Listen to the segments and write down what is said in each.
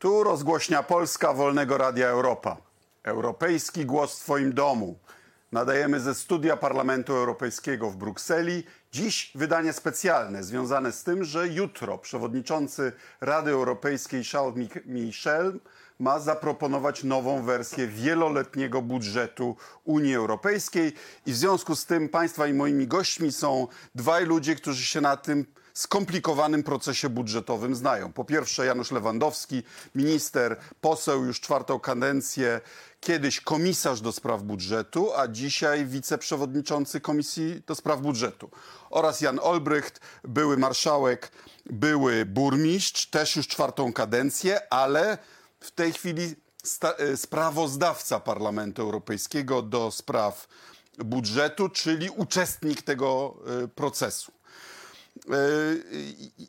Tu rozgłośnia Polska Wolnego Radia Europa. Europejski głos w Twoim domu. Nadajemy ze studia Parlamentu Europejskiego w Brukseli. Dziś wydanie specjalne związane z tym, że jutro przewodniczący Rady Europejskiej Charles Michel ma zaproponować nową wersję wieloletniego budżetu Unii Europejskiej i w związku z tym Państwa i moimi gośćmi są dwaj ludzie, którzy się na tym skomplikowanym procesie budżetowym znają. Po pierwsze Janusz Lewandowski, minister, poseł już czwartą kadencję, kiedyś komisarz do spraw budżetu, a dzisiaj wiceprzewodniczący Komisji do spraw budżetu. Oraz Jan Olbrycht, były marszałek, były burmistrz, też już czwartą kadencję, ale w tej chwili e, sprawozdawca Parlamentu Europejskiego do spraw budżetu, czyli uczestnik tego e, procesu. E,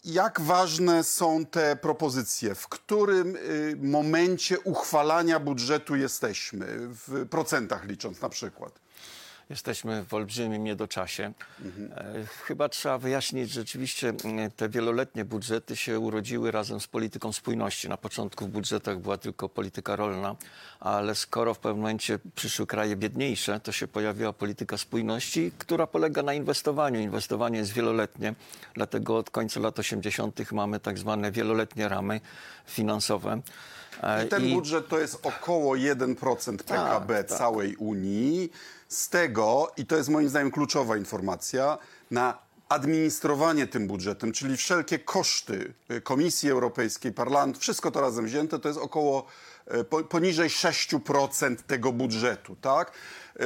jak ważne są te propozycje? W którym momencie uchwalania budżetu jesteśmy? W procentach licząc na przykład. Jesteśmy w olbrzymim niedoczasie. Mhm. Chyba trzeba wyjaśnić, że rzeczywiście te wieloletnie budżety się urodziły razem z polityką spójności. Na początku w budżetach była tylko polityka rolna, ale skoro w pewnym momencie przyszły kraje biedniejsze, to się pojawiła polityka spójności, która polega na inwestowaniu. Inwestowanie jest wieloletnie, dlatego od końca lat 80. mamy tak zwane wieloletnie ramy finansowe. I ten I... budżet to jest około 1% PKB tak, tak. całej Unii. Z tego, i to jest moim zdaniem kluczowa informacja, na administrowanie tym budżetem, czyli wszelkie koszty y, Komisji Europejskiej, Parlamentu, wszystko to razem wzięte, to jest około poniżej 6% tego budżetu, tak?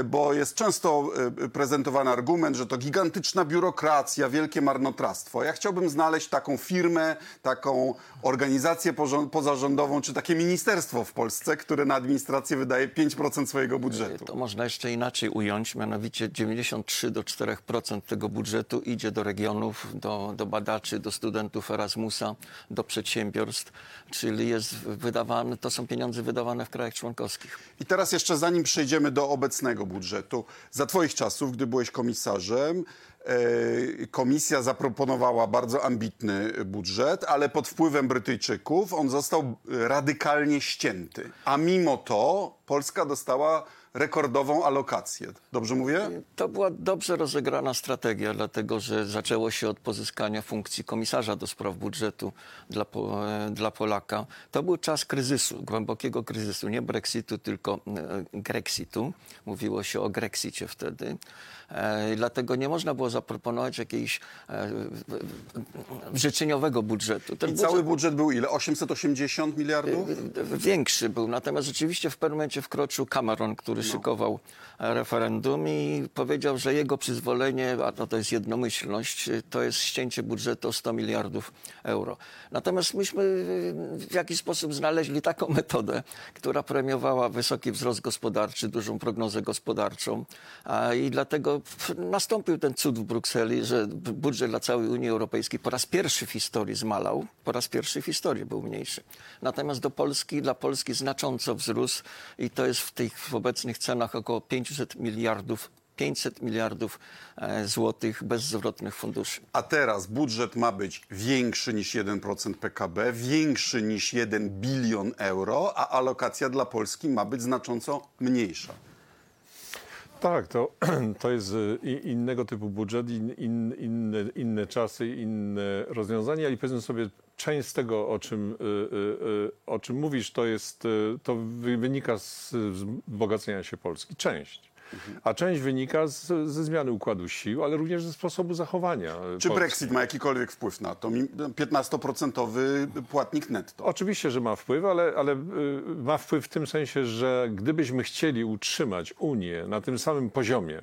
bo jest często e, prezentowany argument, że to gigantyczna biurokracja, wielkie marnotrawstwo. Ja chciałbym znaleźć taką firmę, taką organizację pozarządową, czy takie ministerstwo w Polsce, które na administrację wydaje 5% swojego budżetu. To można jeszcze inaczej ująć, mianowicie 93 do 4% tego budżetu idzie do regionów, do, do badaczy, do studentów Erasmusa, do przedsiębiorstw, czyli jest wydawane, to są pieniądze wydawane w krajach członkowskich. I teraz jeszcze zanim przejdziemy do obecnego budżetu. Za Twoich czasów, gdy byłeś komisarzem, e, komisja zaproponowała bardzo ambitny budżet, ale pod wpływem Brytyjczyków on został radykalnie ścięty. A mimo to Polska dostała rekordową alokację. Dobrze mówię? To była dobrze rozegrana strategia, dlatego że zaczęło się od pozyskania funkcji komisarza do spraw budżetu dla, dla Polaka. To był czas kryzysu, głębokiego kryzysu, nie Brexitu, tylko e, Grexitu. Mówiło się o Grexicie wtedy. E, dlatego nie można było zaproponować jakiegoś e, życzeniowego budżetu. Ten I budżet, cały budżet był ile? 880 miliardów? Większy był. Natomiast rzeczywiście w pewnym momencie wkroczył Cameron, który. Szykował referendum i powiedział, że jego przyzwolenie, a to, to jest jednomyślność, to jest ścięcie budżetu o 100 miliardów euro. Natomiast myśmy w jakiś sposób znaleźli taką metodę, która premiowała wysoki wzrost gospodarczy, dużą prognozę gospodarczą i dlatego nastąpił ten cud w Brukseli, że budżet dla całej Unii Europejskiej po raz pierwszy w historii zmalał, po raz pierwszy w historii był mniejszy. Natomiast do Polski, dla Polski znacząco wzrósł i to jest w tych w obecnych cenach około 500 miliardów 500 miliardów e, złotych bezzwrotnych funduszy. A teraz budżet ma być większy niż 1% PKB, większy niż 1 bilion euro, a alokacja dla Polski ma być znacząco mniejsza. Tak, to, to jest y, innego typu budżet, in, in, inne, inne czasy, inne rozwiązania i powiedzmy sobie, część z tego, o czym, y, y, o czym mówisz, to, jest, to wynika z wzbogacenia się Polski. Część. A część wynika z, ze zmiany układu sił, ale również ze sposobu zachowania. Czy Polski. Brexit ma jakikolwiek wpływ na to? 15% płatnik netto. Oczywiście, że ma wpływ, ale, ale y, ma wpływ w tym sensie, że gdybyśmy chcieli utrzymać Unię na tym samym poziomie,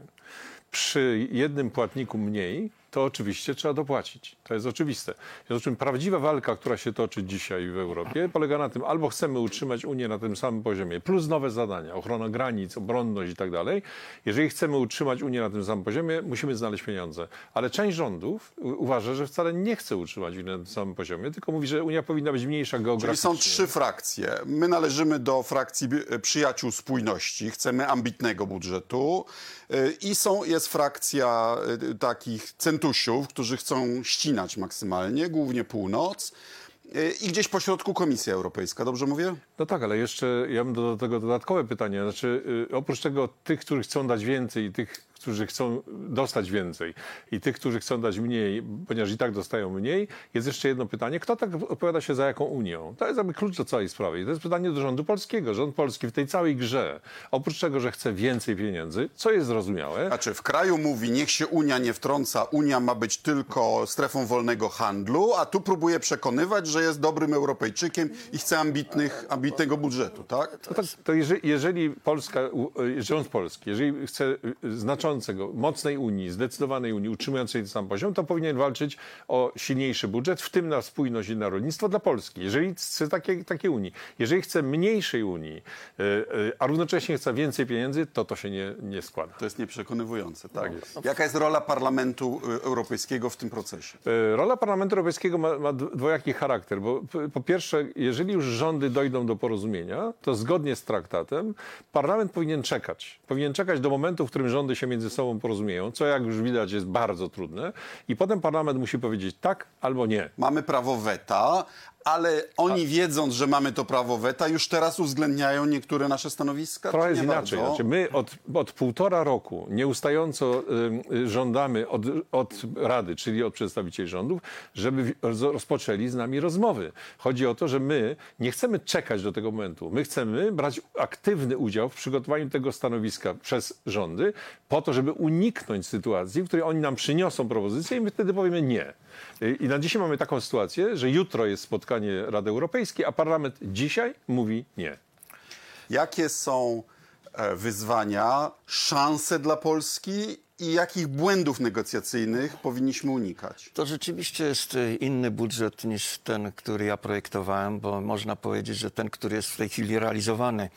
przy jednym płatniku mniej, to oczywiście trzeba dopłacić. To jest oczywiste. W związku z czym prawdziwa walka, która się toczy dzisiaj w Europie, polega na tym, albo chcemy utrzymać Unię na tym samym poziomie, plus nowe zadania, ochrona granic, obronność i tak dalej. Jeżeli chcemy utrzymać Unię na tym samym poziomie, musimy znaleźć pieniądze. Ale część rządów uważa, że wcale nie chce utrzymać Unii na tym samym poziomie, tylko mówi, że Unia powinna być mniejsza geograficznie. Czyli są trzy frakcje. My należymy do frakcji przyjaciół spójności, chcemy ambitnego budżetu i są, jest frakcja y, takich centusiów, którzy chcą ścinać maksymalnie, głównie północ. y, i gdzieś po środku Komisja Europejska, dobrze mówię? No tak, ale jeszcze ja do, do tego dodatkowe pytanie. Znaczy, y, oprócz tego tych, którzy chcą dać więcej i tych, którzy chcą dostać więcej i tych, którzy chcą dać mniej, ponieważ i tak dostają mniej, jest jeszcze jedno pytanie. Kto tak opowiada się za jaką Unią? To jest jakby klucz do całej sprawy. I to jest pytanie do rządu polskiego. Rząd polski w tej całej grze, oprócz tego, że chce więcej pieniędzy, co jest zrozumiałe, Znaczy, w kraju mówi, niech się Unia nie wtrąca, Unia ma być tylko strefą wolnego handlu, a tu próbuje przekonywać, że jest dobrym Europejczykiem i chce ambitnych, ambitnego budżetu, tak? No tak, to jeżeli, jeżeli Polska, y, rząd polski, jeżeli chce y, mocnej Unii, zdecydowanej Unii, utrzymującej ten sam poziom, to powinien walczyć o silniejszy budżet, w tym na spójność i na rolnictwo dla Polski. Jeżeli chce takiej takiej Unii, jeżeli chce mniejszej Unii, y, y, a równocześnie chce więcej pieniędzy, to to się nie, nie składa. To jest nieprzekonywujące, tak? Jaka jest rola Parlamentu y, Europejskiego w tym procesie? E, Rola Parlamentu Europejskiego ma, ma dwojaki charakter, bo po pierwsze, jeżeli już rządy dojdą do porozumienia, to zgodnie z traktatem parlament powinien czekać. Powinien czekać do momentu, w którym rządy się między sobą porozumieją, co jak już widać jest bardzo trudne i potem parlament musi powiedzieć tak albo nie. Mamy prawo weta, ale oni wiedząc, że mamy to prawo weta, już teraz uwzględniają niektóre nasze stanowiska? Trochę jest inaczej. Znaczy my od, od półtora roku nieustająco y, żądamy od, od Rady, czyli od przedstawicieli rządów, żeby rozpoczęli z nami rozmowy. Chodzi o to, że my nie chcemy czekać do tego momentu. My chcemy brać aktywny udział w przygotowaniu tego stanowiska przez rządy, po to, żeby uniknąć sytuacji, w której oni nam przyniosą propozycję i my wtedy powiemy nie. Y, I na dzisiaj mamy taką sytuację, że jutro jest spotkanie Rady Europejskiej, a parlament dzisiaj mówi nie. Jakie są e, wyzwania, szanse dla Polski i jakich błędów negocjacyjnych powinniśmy unikać? To rzeczywiście jest y, inny budżet niż ten, który ja projektowałem, bo można powiedzieć, że ten, który jest w tej chwili realizowany,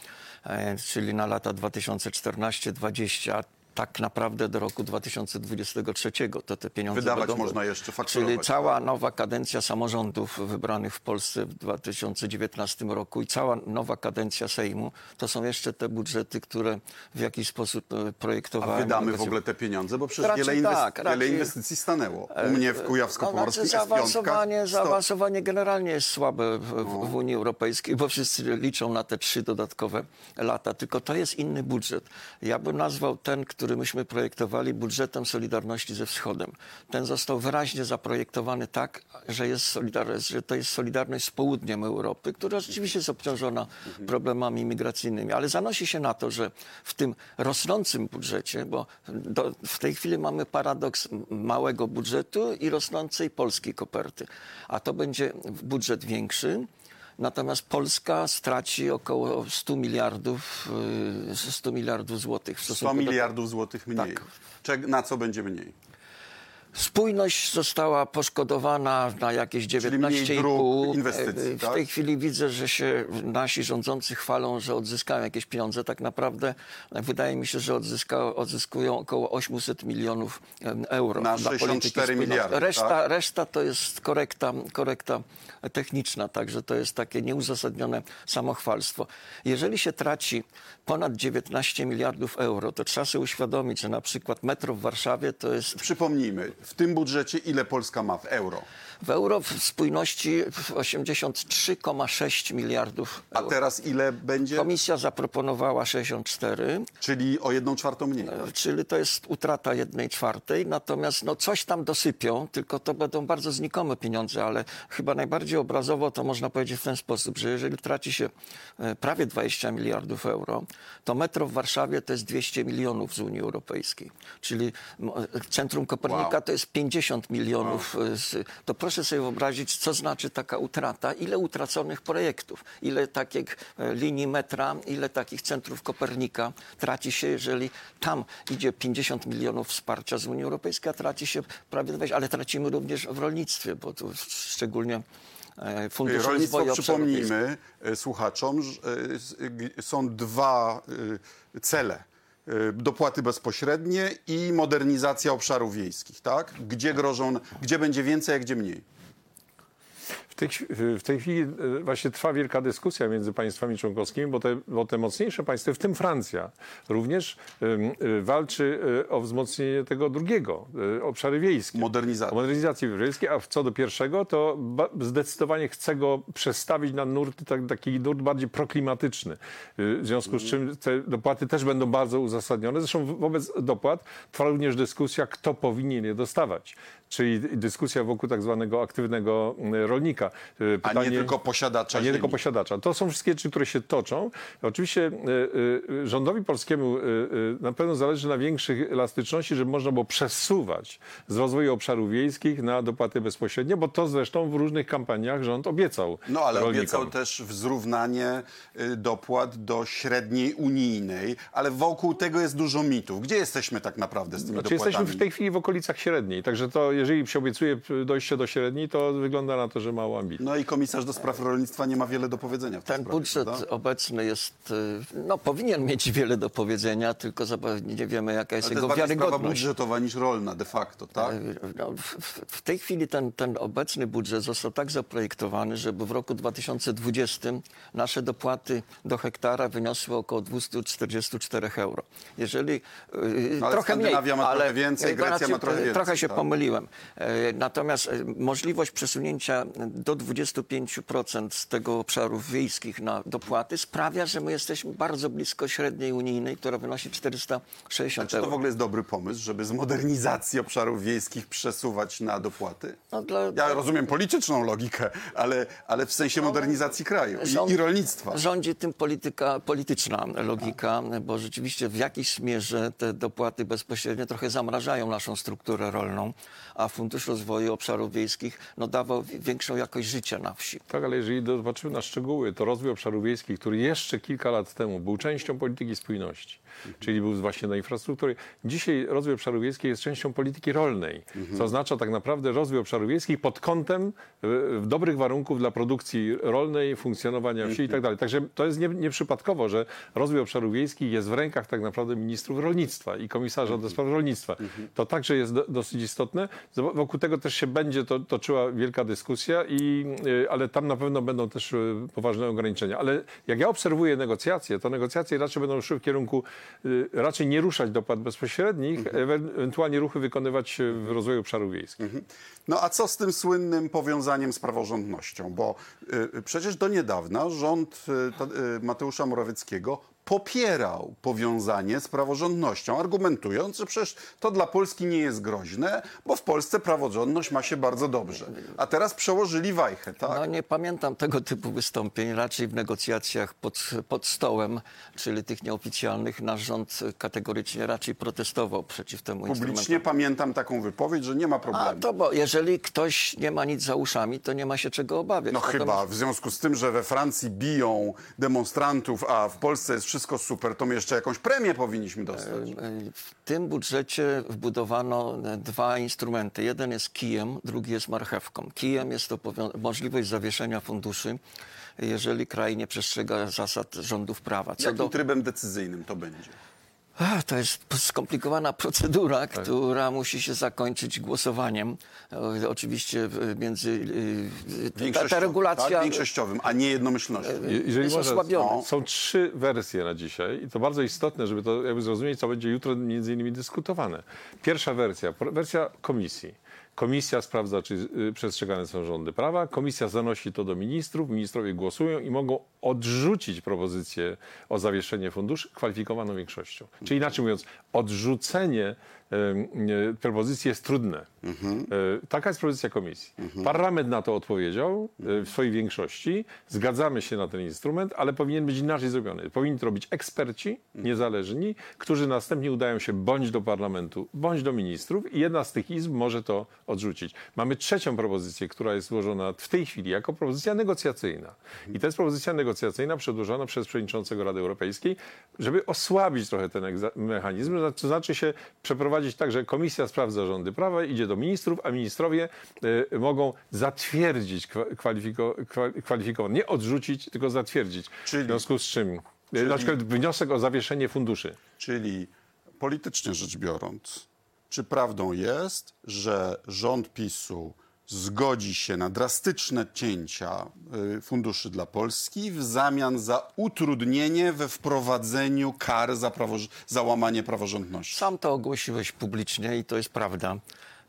e, czyli na lata 2014-2020, tak naprawdę do roku 2023 to te pieniądze Wydawać będą... można jeszcze, fakturować, Czyli cała nowa kadencja samorządów wybranych w Polsce w 2019 roku i cała nowa kadencja Sejmu, to są jeszcze te budżety, które w jakiś sposób e, A projektowałem. wydamy w ogóle te pieniądze? Bo przecież Raczej wiele, inwest- tak, wiele raczej- inwestycji stanęło. U mnie w Kujawsko-Pomorskim no, znaczy jest piątka. zaawansowanie, zaawansowanie generalnie jest słabe w, No. w, w Unii Europejskiej, bo wszyscy liczą na te trzy dodatkowe lata. Tylko to jest inny budżet. Ja bym nazwał ten, który myśmy projektowali, budżetem Solidarności ze Wschodem. Ten został wyraźnie zaprojektowany tak, że, jest że to jest solidarność z południem Europy, która rzeczywiście jest obciążona problemami migracyjnymi, ale zanosi się na to, że w tym rosnącym budżecie, bo do, w tej chwili mamy paradoks małego budżetu i rosnącej polskiej koperty, a to będzie budżet większy. Natomiast Polska straci około 100 miliardów, y, 100 miliardów złotych w 100 stosunku do miliardów złotych mniej. Tak. Na co będzie mniej? Spójność została poszkodowana na jakieś mniej 19,5. dróg, inwestycji, E, W tak? tej chwili widzę, że się nasi rządzący chwalą, że odzyskają jakieś pieniądze. Tak naprawdę wydaje mi się, że odzyska, odzyskują około 800 milionów euro. Na dla 64 polityki spójności. miliardy, Reszta, tak? reszta to jest korekta, korekta techniczna, także to jest takie nieuzasadnione samochwalstwo. Jeżeli się traci ponad 19 miliardów euro, to trzeba sobie uświadomić, że na przykład metro w Warszawie to jest Przypomnijmy, w tym budżecie ile Polska ma w euro? w euro w spójności w 83,6 miliardów A euro. teraz ile będzie? Komisja zaproponowała 64, Czyli o jedną czwartą mniej. e, czyli to jest utrata jednej czwartej, natomiast no coś tam dosypią, tylko to będą bardzo znikome pieniądze, ale chyba najbardziej obrazowo to można powiedzieć w ten sposób, że jeżeli traci się e, prawie 20 miliardów euro, to metro w Warszawie to jest 200 milionów z Unii Europejskiej, czyli e, Centrum Kopernika Wow. to jest 50 milionów. Z, to proszę sobie wyobrazić, co znaczy taka utrata, ile utraconych projektów, ile takich e, linii metra, ile takich centrów Kopernika traci się, jeżeli tam idzie 50 milionów wsparcia z Unii Europejskiej, a traci się prawie 20, ale tracimy również w rolnictwie, bo tu szczególnie e, Fundusz Rolnictwo, przypomnijmy e, słuchaczom, że są dwa cele. E, Dopłaty bezpośrednie i modernizacja obszarów wiejskich, tak? Gdzie grożą, gdzie będzie więcej, a gdzie mniej? W tej, w tej chwili e, właśnie trwa wielka dyskusja między państwami członkowskimi, bo te, bo te mocniejsze państwa, w tym Francja, również e, walczy e, o wzmocnienie tego drugiego, obszary wiejskie. Modernizacja. O modernizacji wiejskiej, a co do pierwszego, to zdecydowanie chce go przestawić na nurt, tak, taki nurt bardziej proklimatyczny. W związku z czym te dopłaty też będą bardzo uzasadnione. Zresztą wo- wobec dopłat trwa również dyskusja, kto powinien je dostawać. Czyli dyskusja wokół tak zwanego aktywnego y, rolnika. Y, A nie tylko posiadacza a nie ziemi. tylko posiadacza. To są wszystkie rzeczy, które się toczą. Oczywiście y, y, rządowi polskiemu y, y, na pewno zależy na większej elastyczności, żeby można było przesuwać z rozwoju obszarów wiejskich na dopłaty bezpośrednie, bo to zresztą w różnych kampaniach rząd obiecał No ale rolnikom. obiecał też wzrównanie y, dopłat do średniej unijnej, ale wokół tego jest dużo mitów. Gdzie jesteśmy tak naprawdę z tymi Znaczy dopłatami? jesteśmy w tej chwili w okolicach średniej, także to jeżeli się obiecuje dojście do średniej, to wygląda na to, że mało No i komisarz do spraw rolnictwa nie ma wiele do powiedzenia w tej Ten sprawie, budżet prawda? obecny jest, y, no powinien mieć wiele do powiedzenia, tylko zapewne nie wiemy jaka jest Ale to jest jego bardziej sprawa wiarygodność. budżetowa niż rolna de facto, tak? No, w, w- tej chwili ten, ten obecny budżet został tak zaprojektowany, żeby w roku 2020 nasze dopłaty do hektara wyniosły około 244 euro. Jeżeli yy, No, ale trochę mniej, ma ale trochę więcej, Grecja ma trochę więcej, Trochę się tak? pomyliłem. Natomiast możliwość przesunięcia do 25% z tego obszarów wiejskich na dopłaty sprawia, że my jesteśmy bardzo blisko średniej unijnej, która wynosi 460 Czy to w euro. ogóle jest dobry pomysł, żeby z modernizacji obszarów wiejskich przesuwać na dopłaty? No, dla, Ja rozumiem polityczną logikę, ale, ale w sensie modernizacji kraju Rząd- i, rolnictwa. Rządzi tym polityka, polityczna logika, bo rzeczywiście w jakiejś mierze te dopłaty bezpośrednio trochę zamrażają naszą strukturę rolną, a Fundusz Rozwoju Obszarów Wiejskich no, dawał wi- większą jakość życia na wsi. Tak, ale jeżeli zobaczymy na szczegóły, to rozwój obszarów wiejskich, który jeszcze kilka lat temu był częścią polityki spójności, czyli był właśnie na infrastrukturę, dzisiaj rozwój obszarów wiejskich jest częścią polityki rolnej, co oznacza tak naprawdę rozwój obszarów wiejskich pod kątem e, dobrych warunków dla produkcji rolnej, funkcjonowania wsi i tak dalej. Także to jest nie- nieprzypadkowo, że rozwój obszarów wiejskich jest w rękach tak naprawdę ministrów rolnictwa i komisarza do spraw rolnictwa. To także jest do, dosyć istotne. Wokół tego też się będzie to, toczyła wielka dyskusja, i, y, ale tam na pewno będą też y, poważne ograniczenia. Ale jak ja obserwuję negocjacje, to negocjacje raczej będą szły w kierunku raczej nie ruszać dopłat bezpośrednich, ewe- ewentualnie ruchy wykonywać y, w rozwoju obszarów wiejskich. No a co z tym słynnym powiązaniem z praworządnością? Bo y, przecież do niedawna rząd y, y, Mateusza Morawieckiego popierał powiązanie z praworządnością, argumentując, że przecież to dla Polski nie jest groźne, bo w Polsce praworządność ma się bardzo dobrze. A teraz przełożyli wajchę, tak? No nie pamiętam tego typu wystąpień. Raczej w negocjacjach pod, pod stołem, czyli tych nieoficjalnych, nasz rząd kategorycznie raczej protestował przeciw temu Publicznie pamiętam taką wypowiedź, że nie ma A problemu. to bo jeżeli ktoś nie ma nic za uszami, to nie ma się czego obawiać. No Natomiast- chyba, w związku z tym, że we Francji biją demonstrantów, a w Polsce jest wszystko super, to my jeszcze jakąś premię powinniśmy dostać. W tym budżecie wbudowano e, dwa instrumenty. Jeden jest kijem, drugi jest marchewką. Kijem jest to możliwość zawieszenia funduszy, jeżeli kraj nie przestrzega zasad rządów prawa. Co Jakim do, trybem decyzyjnym to będzie? To jest skomplikowana procedura, Tak. która musi się zakończyć głosowaniem. E, Oczywiście e, między... e, Ta, ta Większościowym, regulacja Tak? Większościowym, a nie jednomyślnością. Je- Jeżeli jest są trzy wersje na dzisiaj i to bardzo istotne, żeby to jakby zrozumieć, co będzie jutro między innymi dyskutowane. Pierwsza wersja, wersja komisji. Komisja sprawdza, czy y, przestrzegane są rządy prawa. Komisja zanosi to do ministrów. Ministrowie głosują i mogą odrzucić propozycję o zawieszenie funduszy kwalifikowaną większością. Czyli inaczej mówiąc, odrzucenie em, e, propozycji jest trudne. E, Taka jest propozycja komisji. Parlament na to odpowiedział e, w swojej większości. Zgadzamy się na ten instrument, ale powinien być inaczej zrobiony. Powinni to robić eksperci, niezależni, którzy następnie udają się bądź do parlamentu, bądź do ministrów i jedna z tych izb może to odrzucić. Mamy trzecią propozycję, która jest złożona w tej chwili jako propozycja negocjacyjna. I to jest propozycja negocjacyjna przedłożona przez przewodniczącego Rady Europejskiej, żeby osłabić trochę ten mechanizm, to znaczy się przeprowadzić tak, że Komisja Sprawdza Rządy Prawa idzie do ministrów, a ministrowie y, mogą zatwierdzić kwa- kwalifiko, kwa- kwalifikowane, nie odrzucić, tylko zatwierdzić. Czyli- w związku z czym y, na przykład wniosek o zawieszenie funduszy. Czyli politycznie rzecz biorąc, czy prawdą jest, że rząd PiSu zgodzi się na drastyczne cięcia y, funduszy dla Polski w zamian za utrudnienie we wprowadzeniu kar za, prawo, za łamanie praworządności. Sam to ogłosiłeś publicznie i to jest prawda.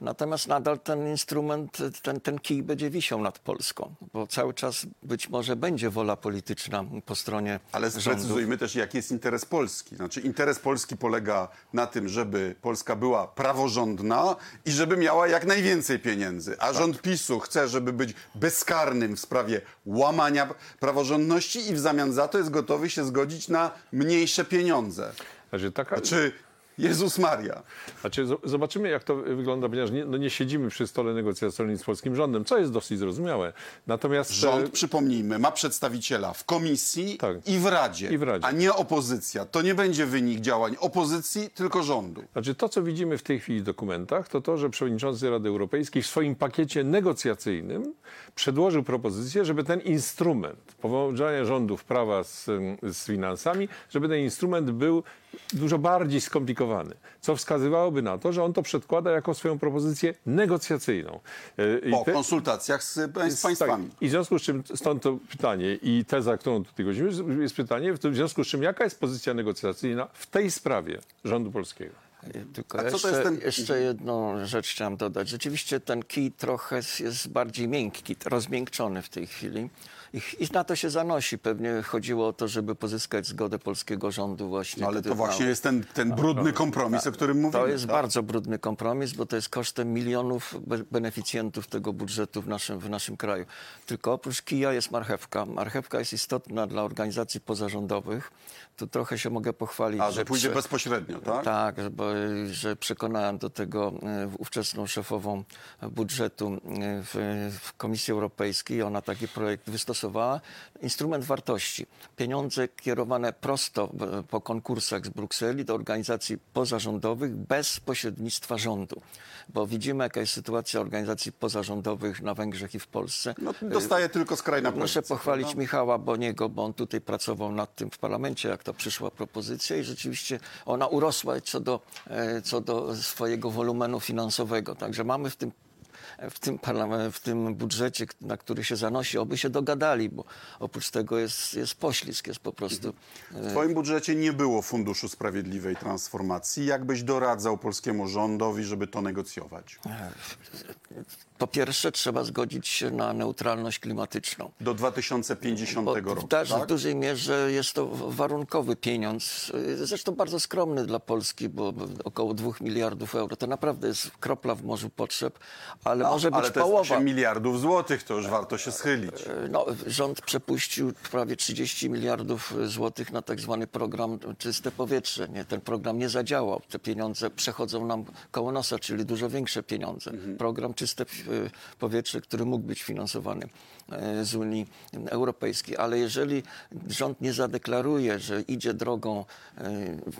Natomiast nadal ten instrument, ten, ten kij będzie wisiał nad Polską, bo cały czas być może będzie wola polityczna po stronie Ale sprecyzujmy też, jaki jest interes Polski. Znaczy, interes Polski polega na tym, żeby Polska była praworządna i żeby miała jak najwięcej pieniędzy. A rząd PiSu chce, żeby być bezkarnym w sprawie łamania praworządności i w zamian za to jest gotowy się zgodzić na mniejsze pieniądze. Znaczy, taka, Czy Jezus Maria? Znaczy, zobaczymy, jak to wygląda, ponieważ nie, no nie siedzimy przy stole negocjacyjnym z polskim rządem, co jest dosyć zrozumiałe. Natomiast Rząd, e, przypomnijmy, ma przedstawiciela w komisji Tak. i, w Radzie, I w Radzie. a nie opozycja. To nie będzie wynik działań opozycji, tylko rządu. Znaczy to, co widzimy w tej chwili w dokumentach, to to, że przewodniczący Rady Europejskiej w swoim pakiecie negocjacyjnym przedłożył propozycję, żeby ten instrument powołania rządów prawa z, z finansami, żeby ten instrument był dużo bardziej skomplikowany, co wskazywałoby na to, że on to przedkłada jako swoją propozycję negocjacyjną. E, i Po te- konsultacjach z, z państwami. tak. I w związku z czym stąd to pytanie i teza, którą tutaj godzimy, jest pytanie, w związku z czym jaka jest pozycja negocjacyjna w tej sprawie rządu polskiego? Tylko A co to jeszcze, jest ten- jeszcze jedną rzecz chciałem dodać. Rzeczywiście ten kij trochę jest- bardziej miękki, rozmiękczony w tej chwili. I, I na to się zanosi. Pewnie chodziło o to, żeby pozyskać zgodę polskiego rządu właśnie. No, ale to właśnie na- jest ten, ten brudny kompromis, o którym mówimy. To jest tak? bardzo brudny kompromis, bo to jest kosztem milionów be- beneficjentów tego budżetu w naszym, w naszym kraju. Tylko oprócz kija jest marchewka. Marchewka jest istotna dla organizacji pozarządowych. Tu trochę się mogę pochwalić. A, że pójdzie prze- bezpośrednio, tak? tak, że- bo, że przekonałem do tego e, ówczesną szefową budżetu e, w, w Komisji Europejskiej. Ona taki projekt wystosowała. Instrument wartości. Pieniądze kierowane prosto e, po konkursach z Brukseli do organizacji pozarządowych bez pośrednictwa rządu. Bo widzimy, jaka jest sytuacja organizacji pozarządowych na Węgrzech i w Polsce. No, dostaje tylko skrajna Muszę pochwalić prawda? Michała Boniego, bo on tutaj pracował nad tym w parlamencie, jak to przyszła propozycja i rzeczywiście ona urosła co do, co do swojego wolumenu finansowego. Także mamy w tym w tym, w tym budżecie, na który się zanosi, oby się dogadali, bo oprócz tego jest, jest poślizg, jest po prostu... W twoim budżecie nie było Funduszu Sprawiedliwej Transformacji. Jak byś doradzał polskiemu rządowi, żeby to negocjować? Po pierwsze trzeba zgodzić się na neutralność klimatyczną. Do 2050 Bo roku, tak? w dużej mierze jest to warunkowy pieniądz, y, zresztą bardzo skromny dla Polski, bo około 2 miliardów euro. To naprawdę jest kropla w morzu potrzeb, ale może być Ale to jest połowa. 8 miliardów złotych, to już warto się schylić. No, rząd przepuścił prawie 30 miliardów złotych na tak zwany program Czyste Powietrze. Nie, ten program nie zadziałał. Te pieniądze przechodzą nam koło nosa, czyli dużo większe pieniądze. Program Czyste y, Powietrze, który mógł być finansowany y, z Unii Europejskiej. Ale jeżeli rząd nie zadeklaruje, że idzie drogą y,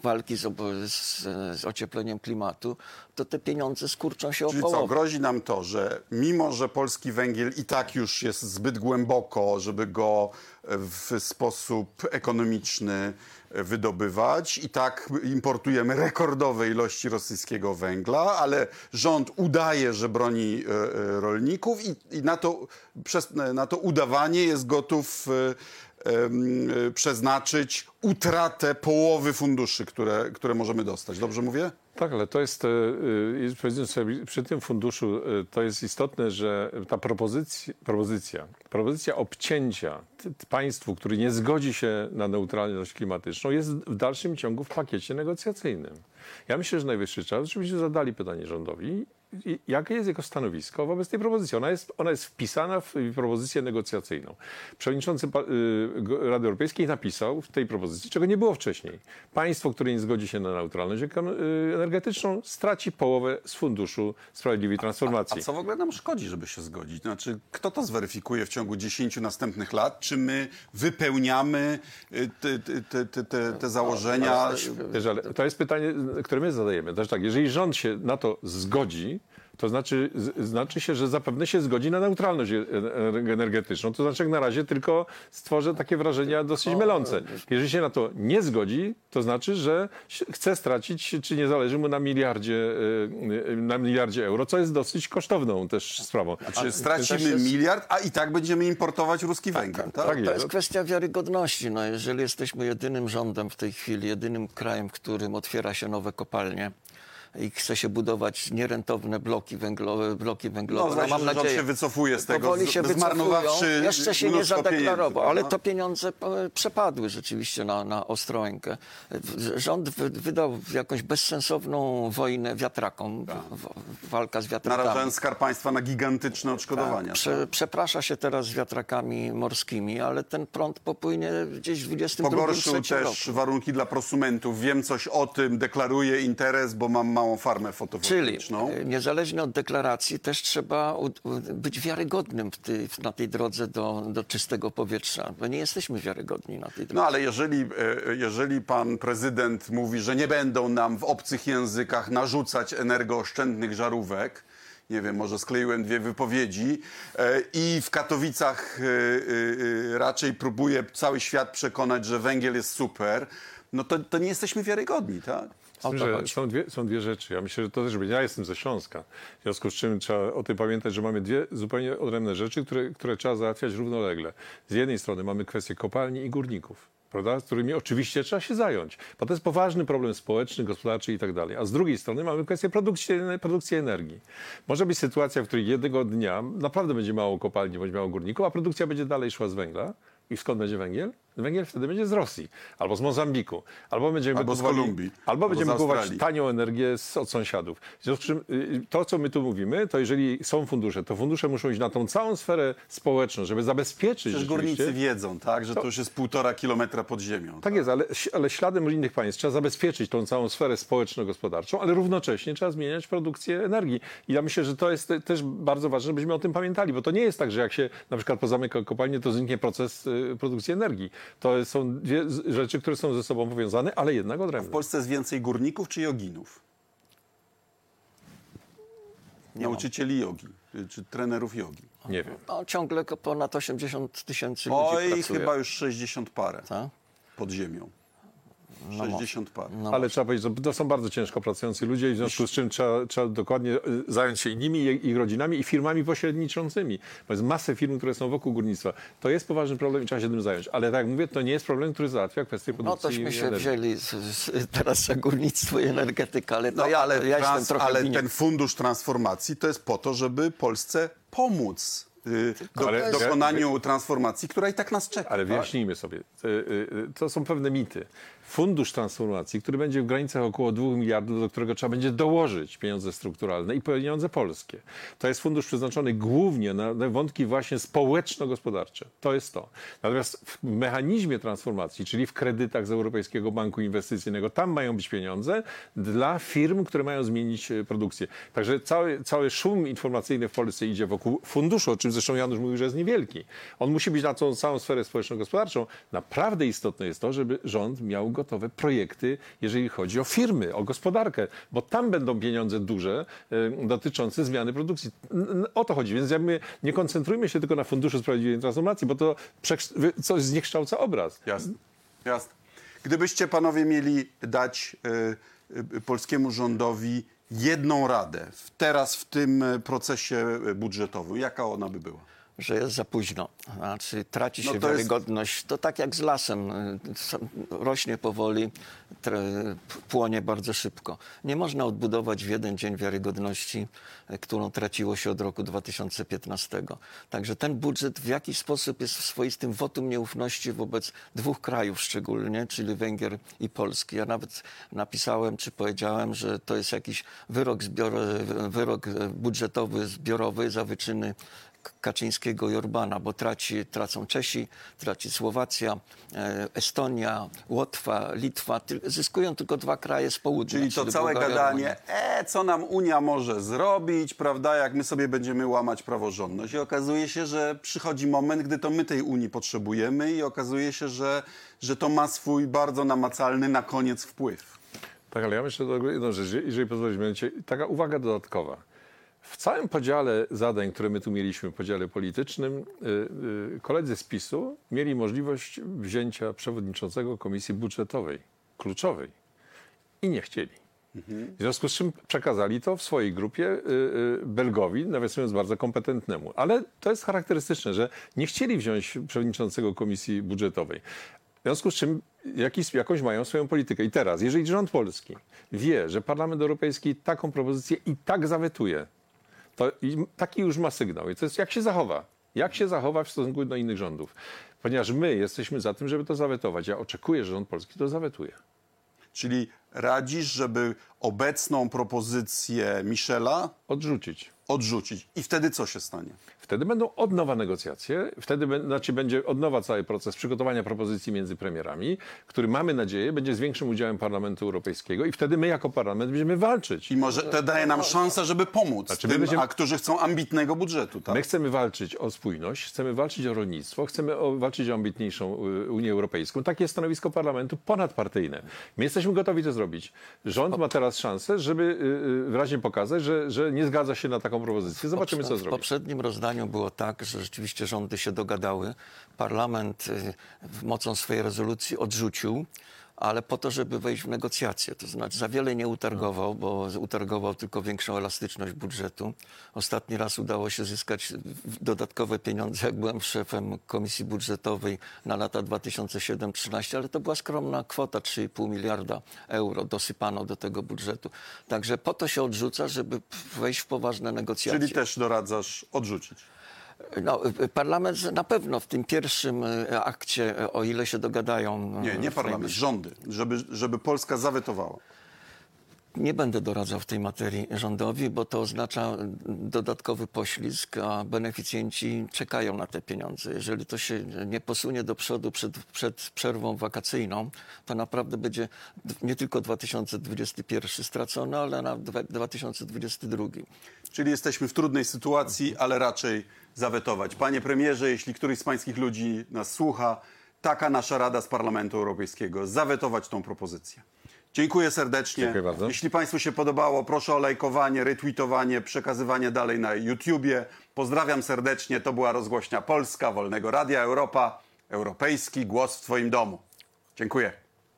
walki z, z, z ociepleniem klimatu, to te pieniądze skurczą się Czyli o co, połowę. grozi nam to, że mimo, że polski węgiel i tak już jest zbyt głęboko, żeby go w sposób ekonomiczny wydobywać, i tak importujemy rekordowe ilości rosyjskiego węgla, ale rząd udaje, że broni e, e, rolników i, i na, to, przez, na to udawanie jest gotów e, przeznaczyć utratę połowy funduszy, które, które możemy dostać. Dobrze mówię? Tak, ale to jest, e, e, powiedzmy sobie, przy tym funduszu e, to jest istotne, że ta propozycja, propozycja, propozycja obcięcia państwu, który nie zgodzi się na neutralność klimatyczną, jest w dalszym ciągu w pakiecie negocjacyjnym. Ja myślę, że najwyższy czas, żebyśmy zadali pytanie rządowi, jakie jest jego stanowisko wobec tej propozycji. Ona jest, ona jest wpisana w propozycję negocjacyjną. Przewodniczący y, Rady Europejskiej napisał w tej propozycji, czego nie było wcześniej. Państwo, które nie zgodzi się na neutralność y, energetyczną, straci połowę z Funduszu Sprawiedliwej A Transformacji. co w ogóle nam szkodzi, żeby się zgodzić? Znaczy, kto to zweryfikuje w ciągu 10 następnych lat? Czy my wypełniamy y, te, te, te, te, te, założenia? Ale to jest pytanie, które my zadajemy. Też tak, jeżeli rząd się na to zgodzi, to znaczy, znaczy się, że zapewne się zgodzi na neutralność e- e- energetyczną. To znaczy, jak na razie tylko stworzę takie wrażenia dosyć mylące. Jeżeli się na to nie zgodzi, to znaczy, że chce stracić, czy nie zależy mu na miliardzie, e, na miliardzie euro, co jest dosyć kosztowną też sprawą. Czy stracimy jest- miliard, a i tak będziemy importować ruski węgiel, tak? tak To jest. jest kwestia wiarygodności. No, jeżeli jesteśmy jedynym rządem w tej chwili, jedynym krajem, w którym otwiera się nowe kopalnie i chce się budować nierentowne bloki węglowe, bloki węglowe, No, się, mam że nadzieję, się wycofuje z tego, powoli się zmarnowawszy. Jeszcze się nie zadeklarował, pieniędzy, ale to pieniądze e, przepadły rzeczywiście na, na Ostrołękę. Rząd wy, wydał jakąś bezsensowną wojnę wiatrakom, w, walka z wiatrakami. Narażając Skarb Państwa na gigantyczne odszkodowania. Prze, przeprasza się teraz z wiatrakami morskimi, ale ten prąd popłynie gdzieś w 22 Pogorszył też roku. warunki dla prosumentów. Wiem coś o tym, deklaruję interes, bo mam małą farmę Czyli fotowoltaiczną. e, niezależnie od deklaracji też trzeba być wiarygodnym na tej drodze do, do czystego powietrza, bo nie jesteśmy wiarygodni na tej drodze. No ale jeżeli, e, jeżeli pan prezydent mówi, że nie będą nam w obcych językach narzucać energooszczędnych żarówek, nie wiem, może skleiłem dwie wypowiedzi e, i w Katowicach raczej próbuje cały świat przekonać, że węgiel jest super, no to, to nie jesteśmy wiarygodni, tak? Tym, są, dwie, są dwie rzeczy. Ja myślę, że to też będzie. Ja jestem ze Śląska. W związku z czym trzeba o tym pamiętać, że mamy dwie zupełnie odrębne rzeczy, które, które trzeba załatwiać równolegle. Z jednej strony mamy kwestię kopalni i górników. Prawda? Z którymi oczywiście trzeba się zająć, bo to jest poważny problem społeczny, gospodarczy i tak dalej. A z drugiej strony mamy kwestię produkcji, produkcji energii. Może być sytuacja, w której jednego dnia naprawdę będzie mało kopalni bądź mało górników, a produkcja będzie dalej szła z węgla. I skąd będzie węgiel? Węgiel wtedy będzie z Rosji, albo z Mozambiku, albo będziemy Albo z Kolumbii, albo będziemy kupować tanią energię z, od sąsiadów. W związku z czym y, to, co my tu mówimy, to jeżeli są fundusze, to fundusze muszą iść na tą całą sferę społeczną, żeby zabezpieczyć Przecież górnicy wiedzą, tak, że to już jest półtora kilometra pod ziemią. Tak jest, ale, ale śladem innych państw trzeba zabezpieczyć tą całą sferę społeczno-gospodarczą, ale równocześnie trzeba zmieniać produkcję energii. I ja myślę, że to jest te- też bardzo ważne, żebyśmy o tym pamiętali, bo to nie jest tak, że jak się na przykład pozamyka kopalnię, to zniknie proces y, produkcji energii. To są dwie rzeczy, które są ze sobą powiązane, ale jednak W odrębne. Polsce jest więcej górników czy joginów? Nauczycieli jogi, czy trenerów jogi. Nie wiem. No, ciągle ponad 80 tysięcy ludzi Oj, pracuje. chyba już 60 parę Tak? pod ziemią. 60 parę. Ale trzeba powiedzieć, że to są bardzo ciężko pracujący ludzie i w związku z czym trzeba, trzeba dokładnie y, zająć się nimi, ich rodzinami i firmami pośredniczącymi. Bo jest masę firm, które są wokół górnictwa. To jest poważny problem i trzeba się tym zająć. Ale tak jak mówię, to nie jest problem, który załatwia kwestię No produkcji tośmy się wzięli z, z, teraz za górnictwo i energetykę, ale, to No, ja, ale ja jestem trans, trochę ale ten fundusz transformacji to jest po to, żeby Polsce pomóc y, do, Ale- dokonaniu transformacji, która i tak nas czeka. Ale tak? wyjaśnijmy sobie, y, y, to są pewne mity. Fundusz transformacji, który będzie w granicach około 2 miliardów, do którego trzeba będzie dołożyć pieniądze strukturalne i pieniądze polskie. To jest fundusz przeznaczony głównie na, wątki właśnie społeczno-gospodarcze. To jest to. Natomiast w mechanizmie transformacji, czyli w kredytach z Europejskiego Banku Inwestycyjnego, tam mają być pieniądze dla firm, które mają zmienić e, produkcję. Także cały, cały szum informacyjny w Polsce idzie wokół funduszu, o czym zresztą Janusz mówił, że jest niewielki. On musi być na tą całą sferę społeczno-gospodarczą. Naprawdę istotne jest to, żeby rząd miał gotowe projekty, jeżeli chodzi o firmy, o gospodarkę, bo tam będą pieniądze duże e, dotyczące zmiany produkcji. O to chodzi. Więc ja mówię, nie koncentrujmy się tylko na Funduszu Sprawiedliwej Transformacji, bo to coś zniekształca obraz. Jasne. Jasne. Gdybyście panowie mieli dać y, y, polskiemu rządowi jedną radę teraz w tym y, procesie y, budżetowym, jaka ona by była? Że jest za późno. Znaczy traci się No to jest- wiarygodność. To tak jak z lasem. Rośnie powoli, płonie bardzo szybko. Nie można odbudować w jeden dzień wiarygodności, y, którą traciło się od roku 2015. Także ten budżet w jakiś sposób jest swoistym wotum nieufności wobec dwóch krajów szczególnie, czyli Węgier i Polski. Ja nawet napisałem, czy powiedziałem, że to jest jakiś wyrok, wyrok e, budżetowy zbiorowy za wyczyny Kaczyńskiego i Orbana, bo traci, tracą Czesi, traci Słowacja, e, Estonia, Łotwa, Litwa. Ty, zyskują tylko dwa kraje z południa. Czyli to całe Bułgaria, gadanie, e, co nam Unia może zrobić, prawda, jak my sobie będziemy łamać praworządność. I okazuje się, że przychodzi moment, gdy to my tej Unii potrzebujemy i okazuje się, że, że to ma swój bardzo namacalny na koniec wpływ. Tak, ale ja myślę, że jedną rzecz, jeżeli pozwolisz, taka uwaga dodatkowa. W całym podziale zadań, które my tu mieliśmy, podziale politycznym, y, y, koledzy z PiSu mieli możliwość wzięcia przewodniczącego Komisji Budżetowej, kluczowej i nie chcieli. W związku z czym przekazali to w swojej grupie y, Belgowi, nawiasując bardzo kompetentnemu. Ale to jest charakterystyczne, że nie chcieli wziąć przewodniczącego Komisji Budżetowej. W związku z czym jakiś, jakąś mają swoją politykę. I teraz, jeżeli rząd polski wie, że Parlament Europejski taką propozycję i tak zawetuje, to taki już ma sygnał. I to jest jak się zachowa. Jak się zachowa w stosunku do innych rządów. Ponieważ my jesteśmy za tym, żeby to zawetować. Ja oczekuję, że rząd polski to zawetuje. Czyli radzisz, żeby obecną propozycję Michela Odrzucić. Odrzucić. I wtedy co się stanie? Wtedy będą od nowa negocjacje, wtedy znaczy będzie od nowa cały proces przygotowania propozycji między premierami, który mamy nadzieję będzie z większym udziałem Parlamentu Europejskiego i wtedy my jako parlament będziemy walczyć. I może to daje nam szansę, żeby pomóc Znaczy, tym, będziemy- a którzy chcą ambitnego budżetu, tak? My chcemy walczyć o spójność, chcemy walczyć o rolnictwo, chcemy walczyć o ambitniejszą y, Unię Europejską. Takie jest stanowisko parlamentu ponadpartyjne. My jesteśmy gotowi to zrobić. Rząd ma teraz szansę, żeby y, y, wyraźnie pokazać, że, że nie zgadza się na taką propozycję. Zobaczymy, co W zrobi. poprzednim rozdaniu było tak, że rzeczywiście rządy się dogadały. Parlament y, mocą swojej rezolucji odrzucił, ale po to, żeby wejść w negocjacje. To znaczy za wiele nie utargował, bo utargował tylko większą elastyczność budżetu. Ostatni raz udało się zyskać dodatkowe pieniądze, jak byłem szefem Komisji Budżetowej na lata 2007-2013, ale to była skromna kwota 3,5 miliarda euro dosypano do tego budżetu. Także po to się odrzuca, żeby wejść w poważne negocjacje. Czyli też doradzasz odrzucić. No, parlament na pewno w tym pierwszym y, akcie, y, o ile się dogadają. y, Nie, nie parlament, rządy, żeby, żeby Polska zawetowała. Nie będę doradzał w tej materii rządowi, bo to oznacza dodatkowy poślizg, a beneficjenci czekają na te pieniądze. Jeżeli to się nie posunie do przodu przed, przed przerwą wakacyjną, to naprawdę będzie nie tylko 2021 stracony, ale na dwa- 2022. Czyli jesteśmy w trudnej sytuacji, ale raczej zawetować. Panie premierze, jeśli któryś z pańskich ludzi nas słucha, taka nasza Rada z Parlamentu Europejskiego. Zawetować tą propozycję. Dziękuję serdecznie. Dziękuję bardzo. Jeśli Państwu się podobało, proszę o lajkowanie, retweetowanie, przekazywanie dalej na YouTubie. Pozdrawiam serdecznie. To była rozgłośnia Polska, Wolnego Radia Europa, Europejski Głos w Twoim domu. Dziękuję.